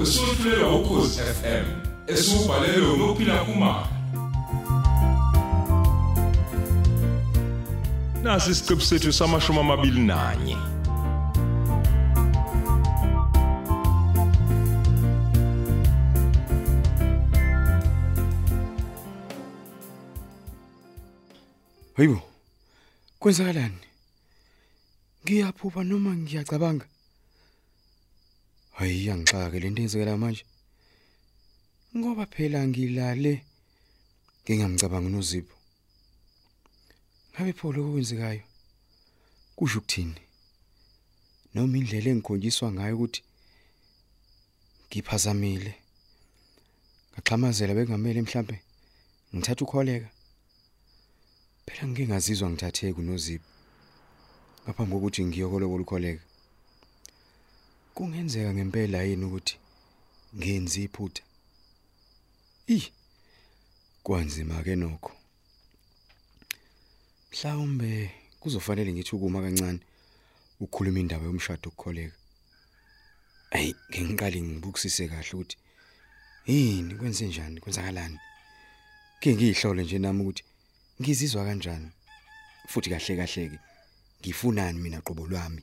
ozicawuca wesufulelwa ukhozi FM esubhalelwe ngophila kumama nasi isiqebu sethu samashumi amabili nanye Hayibo. Kwenzakalani? Ngiyaphupha noma ngiyacabanga? Hayi angixake lento eyenzekela manje. Ngoba phela ngilale ngingamcabangi noZipho. Ngabe pho lokho kwenzekayo? Kusho ukuthini? Noma indlela engikhonjiswa ngayo ukuthi ngiphazamile. Ngaxhamazela bekungamele mhlambe ngithatha ukholeka. Phela ngike ngazizwa ngithatheke uNozipho. Ngaphambi kokuthi ngiyokolobola ukholeka. Kungenzeka ngempela yini ukuthi ngenzi iphutha? Ih. Kwanzima ke nokho. Mhlawumbe kuzofanele ngithi ukuma kancane ukukhuluma indaba yomshado ukukholeka. Ey, ngiqale ngibukisise kahle ukuthi yini kwenze njani, kwenzakalani? Ke ngiyihlole nje nami ukuthi ngizizwa kanjani. Futhi kahle kahle ke ngifunani mina qobo lwami.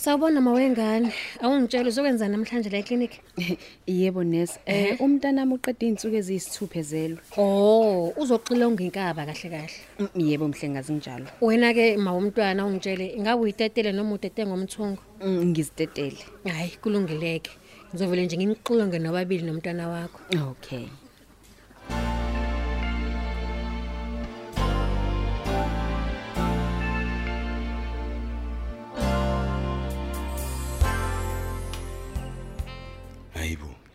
Sawubona mawengane. Awungitshela uzokwenza namhlanje la eclinic? Yebo Nesi. Eh umntanami uqeda izinsuku eziyisithupha ezelwe. Oh, uzoxilonga inkaba kahle kahle. Mm, Yebo mhlengazi njalo. Wena ke mawumntwana ungitshele ingabe uyitetele noma udete ngomthungo? Mm, Ngizitetele. Hayi, kulungileke. Ngizovele nje ngimxilonge nobabili nomntwana wakho. Okay.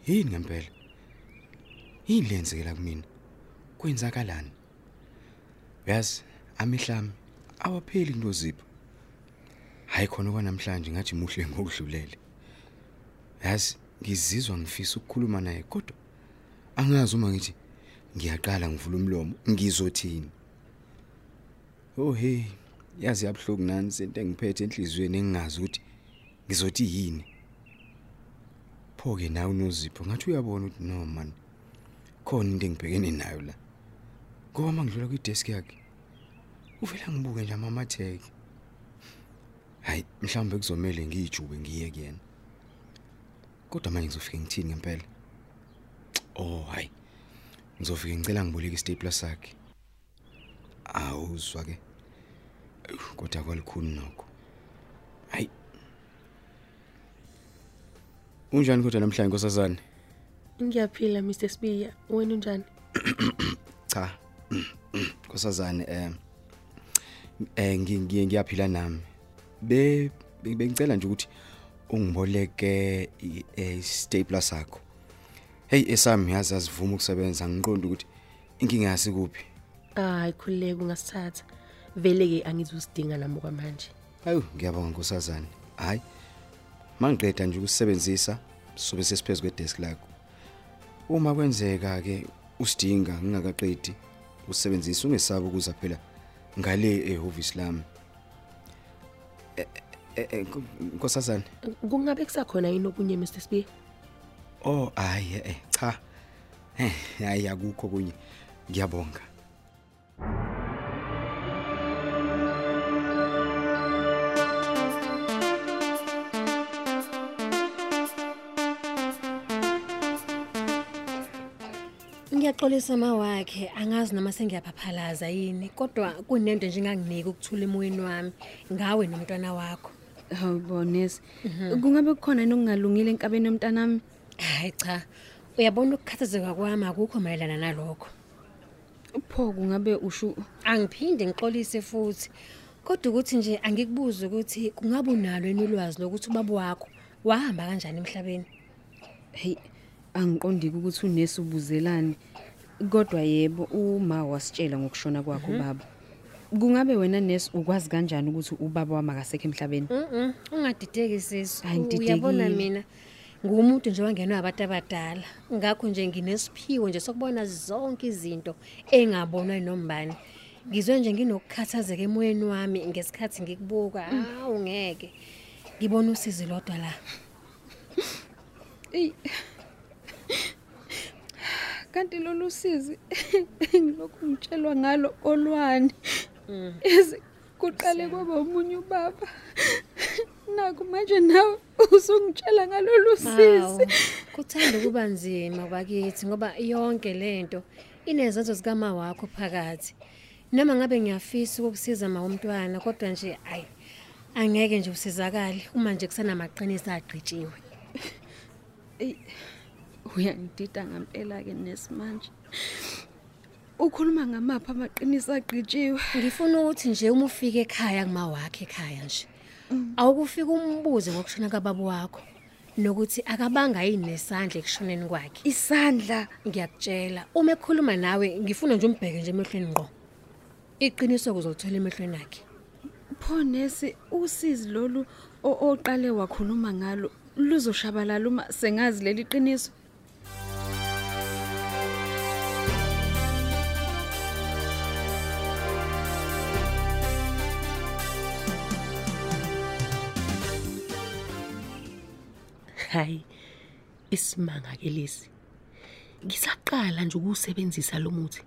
Yini ngempela? Yini lenzekela kumina? Kwenzakalani? Yazi, amihlami awapheli nozipho. Hayi khona kwanamhlanje ngathi muhle ngokudlulele. Yazi, ngizizwa ngifisa ukukhuluma naye kodwa angazi uma ngithi ngiyaqala ngivula umlomo ngizothini. Oh hey, yazi yabhlungu nani sento engiphethe enhliziyweni engingazi ukuthi ngizothi yini. Pho-ke nawe unozipho ngathi uyabona ukuthi no man khona into engibhekene nayo la. Ngoba mangidlula kwidesk yakhe uvela ngibuke nje amamatheke. Hayi mhlawumbe kuzomela ngiyijube ngiye kuyena. Kodwa manje ngizofika ngithini ngempela? Oh hayi ngizofika ngicela ngiboleke istapler sakhe. Awuzwa ke kodwa kwalikhuni nokho. Hayi Unjani kodwa namhlanje nkosazana? Ngiyaphila Mr Spiya. Wena unjani? Cha. Nkosazana eh eh ngi- ngi- ngiyaphila nami. Be be- bengicela nje ukuthi ungiboleke i- eh, stapler sakho. Hey esami yazi azivuma ukusebenza ngiqonda ukuthi inkinga yasi kuphi. Hayi khulileke ungasithatha. Vele ke angizusidinga nami kwamanje. Hayu ngiyabonga nkosazana. Hayi. Mangiqeda nje ukusebenzisa sobe sesiphezulu kwedesk lakho. Uma kwenzeka ke usidinga ngingakaqedi usebenzisa ungesaba ukuza phela ngale ehhovisi lami. Eh, eh, eh, nko- Nkosazana. Kungabe kusakhona yini okunye Mr Spiya? Oh hayi eh cha. Eh hayi akukho kunye. Ngiyabonga. Ngiyaxolisa mawakhe, angazi noma sengiyaphaphalaza yini, kodwa kunento nje enganginike ukuthula emoyeni wami ngawe nomntwana wakho. Hayibo Nesi. Kungabe kukhona into okungalungile enkabeni yomntanami? Hayi cha. Uyabona ukukhathazeka kwami akukho mayelana nalokho. Pho kungabe usho Angiphinde ngixolise futhi. Kodwa ukuthi nje angikubuze ukuthi kungabe unalo yini ulwazi lokuthi ubaba wakho wahamba kanjani emhlabeni? hey angiqondi ukuthi unesi ubuzelani kodwa yebo uma wasitshela ngokushona kwakho baba kungabe wena Nesi ukwazi kanjani ukuthi ubaba wami akasekho emhlabeni Mhm, ungadideki sisi. Hayi, ngididekile. Uyabona mina ngumuntu nje wangenwa abantu abadala. Ngakho nje nginesiphiwo nje sokubona zonke izinto engabonwa nombani. Ngizwe nje nginokukhathazeka emoyeni wami ngesikhathi ngikubuka. Hawu ngeke. Ngibona usizi lodwa la. Ey. Kanti lolu sizi ngilokhu ngitshelwa ngalo olwani. Eze kuqale kwaba umunye ubaba. Naku manje nawe usungitshela ngalolu Hawu, sizi. kuthanda ukuba nzima bakithi ngoba yonke lento inezenzo zikama wakho phakathi. Noma ngabe ngiyafisa ukukusiza ma umntwana kodwa nje ayi angeke nje usizakale uma nje kusanamaqiniso agqitshiwe. Uyangidida ngempela ke nesimanje. Ukhuluma ngamapha amaqiniso agqitshiwe. Ngifuna ukuthi nje uma ufika ekhaya kuma wakhe ekhaya nje. Awukufika umbuze ngokushona kababa wakho nokuthi akabanga yini nesandla ekushoneni kwakhe. Isandla Ngiyakutshela uma ekhuluma nawe ngifuna nje umbheke nje emehlweni ngqo. Iqiniso kuzolithola emehlweni akhe. pho nesi usizi lolu o- oqale wakhuluma ngalo luzoshabalala uma sengazi leli qiniso. Hayi isimanga ke lesi ngisaqala nje ukusebenzisa lo muthi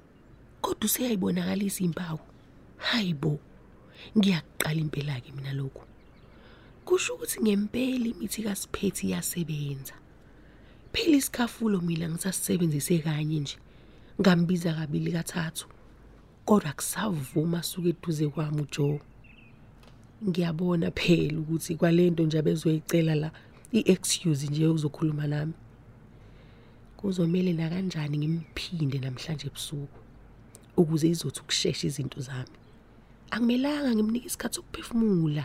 kodwa useyayibonakalisa impawu. Hayibo ngiyaqala impela ke mina lokhu. Kusho ukuthi ngempela imithi kaSiphethi iyasebenza. Phela isikhafulo mina ngisasebenzise kanye nje ngambiza kabili kathathu kodwa kusavuma suke eduze kwami uJoe ngiyabona phela ukuthi kwalento nje abezoyicela la. Iexcuse nje uzokhuluma nami. Kuzomela na kanjani ngimphinde namhlanje ebusuku ukuze izothi ukusheshsha izinto zami? Akumelanga ngimnike isikhathi sokuphefumula.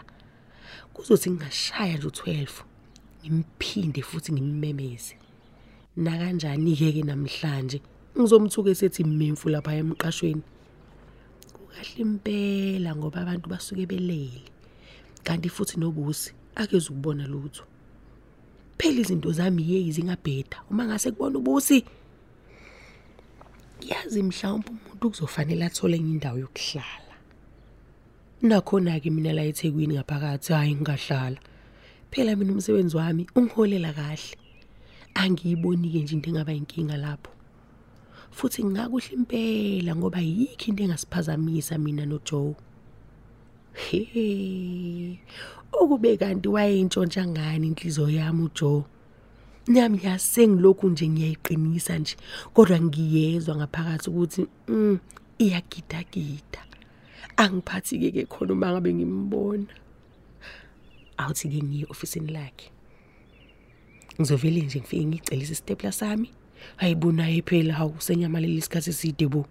Kuzothi ngingashaya nje u12 ngimphinde futhi ngimmemeze. Na kanjani ke ke namhlanje? Ngizomthuka esethi mmemfu lapha emqashweni. Kukahle impela ngoba abantu basuke belele kanti futhi nobusi akeze ukubona lutho. Phela izinto zami yeyi zingabheda. Uma ngase kubona ubusi yazi mhlawumbe umuntu kuzofanele athole enye indawo yokuhlala. Nakhona ke mina la eThekwini ngaphakathi hayi ngingahlala. Phela mina umsebenzi wami ungiholela kahle. Angiyiboni ke nje into engaba inkinga lapho. Futhi ngingakuhle impela ngoba yikho into engasiphazamisa mina noJoe. He. Ukube kanti wayentshontsha ngani inhliziyo yami uJoe. Nami yasengilokhu nje ngiyayiqinisa nje kodwa ngiyezwa ngaphakathi ukuthi mm iyagidagida. Angiphathi ke ke khona uma ngabe ngimbona. Awuthi ke ngiye ofisini lakhe. Ngizovele nje ngifike ngicelisa istepla sami. Hayibona phela hawu senyamaleli isikhathi eside bo.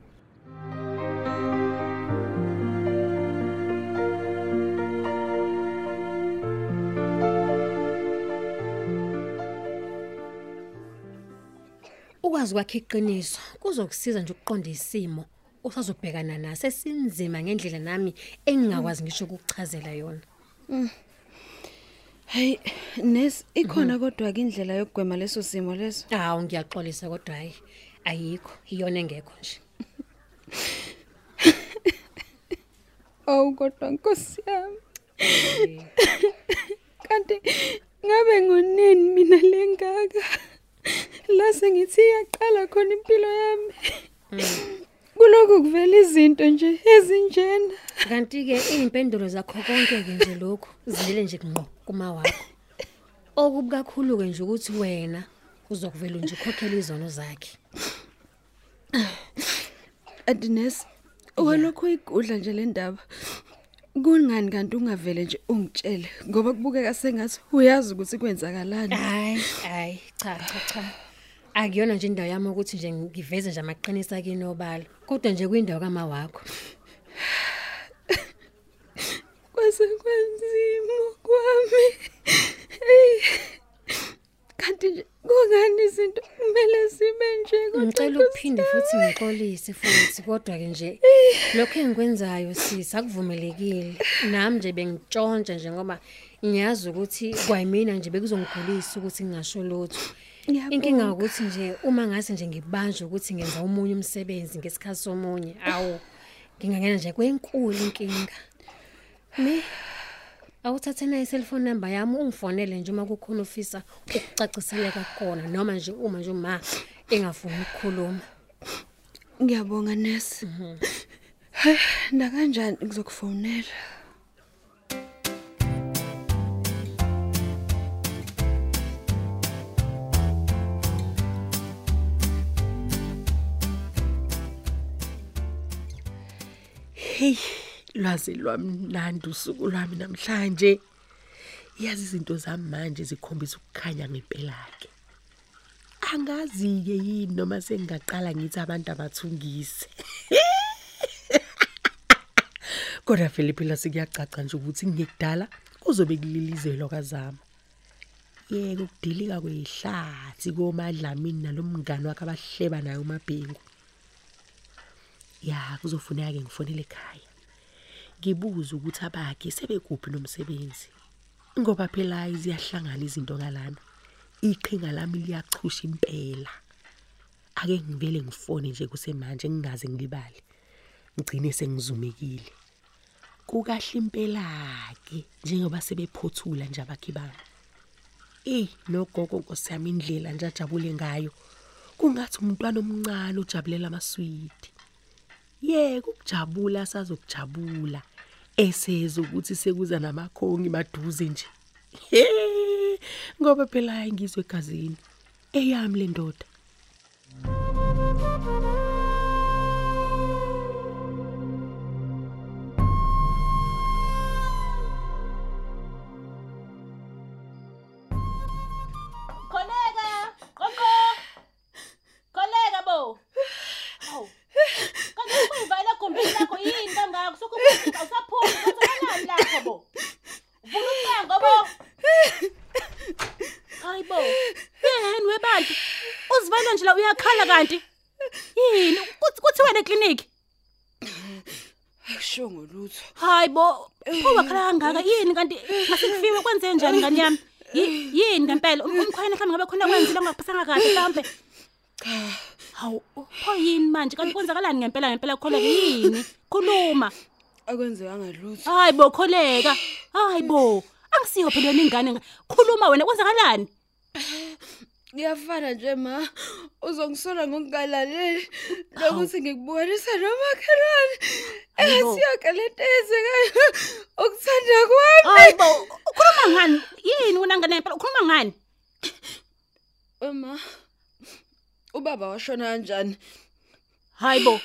Ukwazi kwakhe iqiniso kuzokusiza nje ukuqonda isimo usazobhekana naso esinzima ngendlela nami engingakwazi ngisho ukukuchazela yona. Hey Nes ikhona kodwa ke indlela yokugwema leso simo leso. Hawu ngiyaxolisa kodwa hayi ayikho iyona engekho nje. Awu kodwa Nkosi yami. Kanti ngabe ngonini mina lengaka? La sengithi iyaqala khona impilo yami. Kuloko kuvela izinto nje ezinjena. Kanti ke impendulo zakho konke ke nje lokho zilele nje ngqo kuma wakho. Okubukakhulu ke nje ukuthi wena uzokuvela nje ukhokhela izono zakhe. Adines walokho igudla nje le ndaba. Kungani kanti ungavele nje ungitshele ngoba kubukeka sengathi uyazi ukuthi kwenzakalani. Hayi, hayi, cha cha cha. Akuyona nje indawo yami ukuthi nje ngiveze nje amaqiniso akini obala. Kodwa nje kwindawo kama wakho. Kwase kwenzima kwami. Hey. Kanti nje kungani izinto kumele kumele sibe nje kodwa Ngicela ukuphinde futhi ngixolise futhi kodwa ke nje lokho engikwenzayo sisi akuvumelekile. Nami nje bengitshontsha nje ngoba ngiyazi ukuthi kwayimina nje bekuzongigulisa ukuthi ngingasho lutho. Ngiyabonga. Inkinga ukuthi nje uma ngase nje ngibanjwe ukuthi ngenza omunye umsebenzi ngesikhathi somunye, awu ngingangena nje kwenkulu inkinga. Me awuthathe na iselfone number yami ungifonele nje uma kukhona ofisa ukucaciseleka khona noma nje uma nje uma engafuni ukukhuluma. ngiyabonga nesi Hayi, na kanjani ngizokufonela Hey, lwazi lwamnandi usuku lwami namhlanje. Yazi izinto zami manje zikhombisa ukukhanya ngempela ke. Angazi ke yini noma sengaqala ngithi abantu abathungise. Kodwa Philip la sikuyacaca nje ukuthi ngekudala kuzobe kulilizelwa kazama. Yeke ukudilika kwehlathi komadlamini nalomngane wakhe abahleba nayo uMabhengu. Ya kuzofuneka ke ngifonele ekhaya. Ngibuza ukuthi abakhe sebekuphi nomsebenzi. Ngoba phela iziyahlangana izinto kalana. Iqhinga lami liyachusha impela. Ake ngivele ngifone nje kusemanje ngingaze ngilibale. Ngcine sengizumekile. Kukahle impela ke njengoba sebephothula nje abakhi bami. Eh nogogo Nkosi yami indlela nje ajabule ngayo. Kungathi umntwana omncane ujabulela amaswidi. Yeke ukujabula sazokujabula eseza ukuthi sekuza namakhongi maduze nje. He, ngoba phela ayingizwe egazini. Eyami le ndoda. Kanti. Yini? Kuthi kuthi wena ekliniki? akusho ngolutho Hayi bo. Phuwa khala kangaka yini kanti masikufiwe kwenze njani ngani yami? Yi- Yini ngempela Um- umkhwena mhlawumbe ngabe khona kwenzile ongaphasanga kahle mhlawumbe. Hawu, pho yini manje kanti kwenzakalani ngempela ngempela kholeka yini? Khuluma. akwenzekanga lutho Hayi bo kholeka. Hayi bo. Angisiyo phela wena ingane. Khuluma wena kwenzakalani? Ngiyafana nje ma uzongisola ngokungalaleli lokuthi ngikubukanisa nomakhelwane Hayi bo. engasiyoke lento eyenzekayo ukuthanda kwami Hayi bo. Ukhuluma ngani? Yini wena ngane ngempela ukhuluma ngani? Ema ubaba washona kanjani Hayi bo.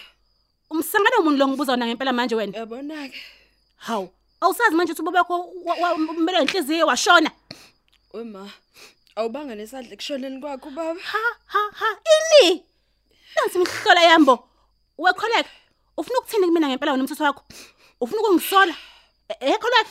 Umsangano umuntu lo ngibuza wona ngempela manje wena. yabona ke Hawu. Awusazi manje ukuthi ubaba wakho umbele inhliziyo washona. wema awubanga nesandla ekushoneni kwakho baba Ha ha ha ini? Nansi imhlola yambo. Wekholeka. Ufuna ukuthini kumina ngempela wena umthetho wakho? Ufuna ukungisola? E- Ekholeka.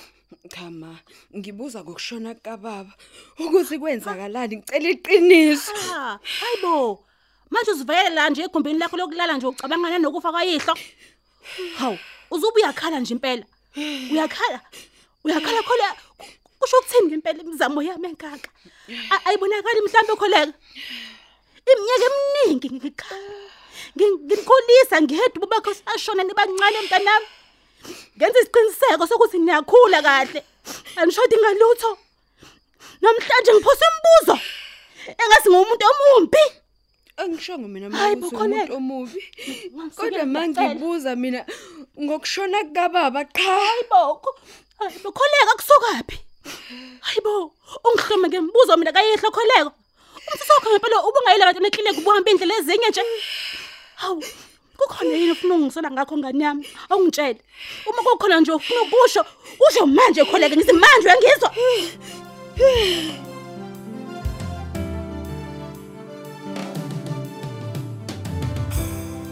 cha ma ngibuza ngokushona kababa ukuthi kwenzakalani ngicela iqiniso Ah, hayibo. Manje uzivayela la nje egumbini lakho lokulala nje ucabangana nokufa kwayihlo. Hawu, uzuba uyakhala nje impela. Uyakhala. Uyakhala khola kusho ukuthini ngempela imizamo yami enkaka. A- Ayibonakali mhlambe kholeka. Iminyaka eminingi ngikhala. Ngimkholisa ngihedwa ubaba ashona nibancane mntanami. Ngenza isiqiniseko sokuthi niyakhula kahle. Anishodi ngalutho. Namhlanje ngiphosa imibuzo. Engasi ngumuntu omumbi. angishongo mina Hayi, mawuthi Bukhoneka. umuntu omubi Ngisikele kodwa manje ngiyacela. ngibuza mina ngokushona kababa cha Hayibo, ko- hayibo kholeka kusukaphi? Hayibo, ungihlome ngembuzo mina kayihlo kholeka. Umthetho wakho ngempela ubungayile abantu neklinik ubuhamba indlela ezinye nje. Hawu, kukhona yini ufuna ungisola ngakho ngani yami? Awungitshele. Uma kukhona nje ufuna ukusho, usho manje kholeka ngithi manje uyangizwa.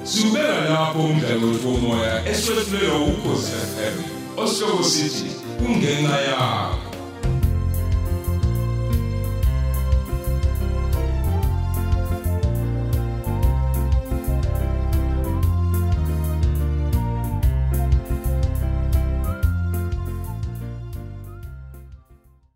Subela lapho umdlalo womoya eswetshulelwa ukhozi FM. Osihloko sithi kungenxa yakho.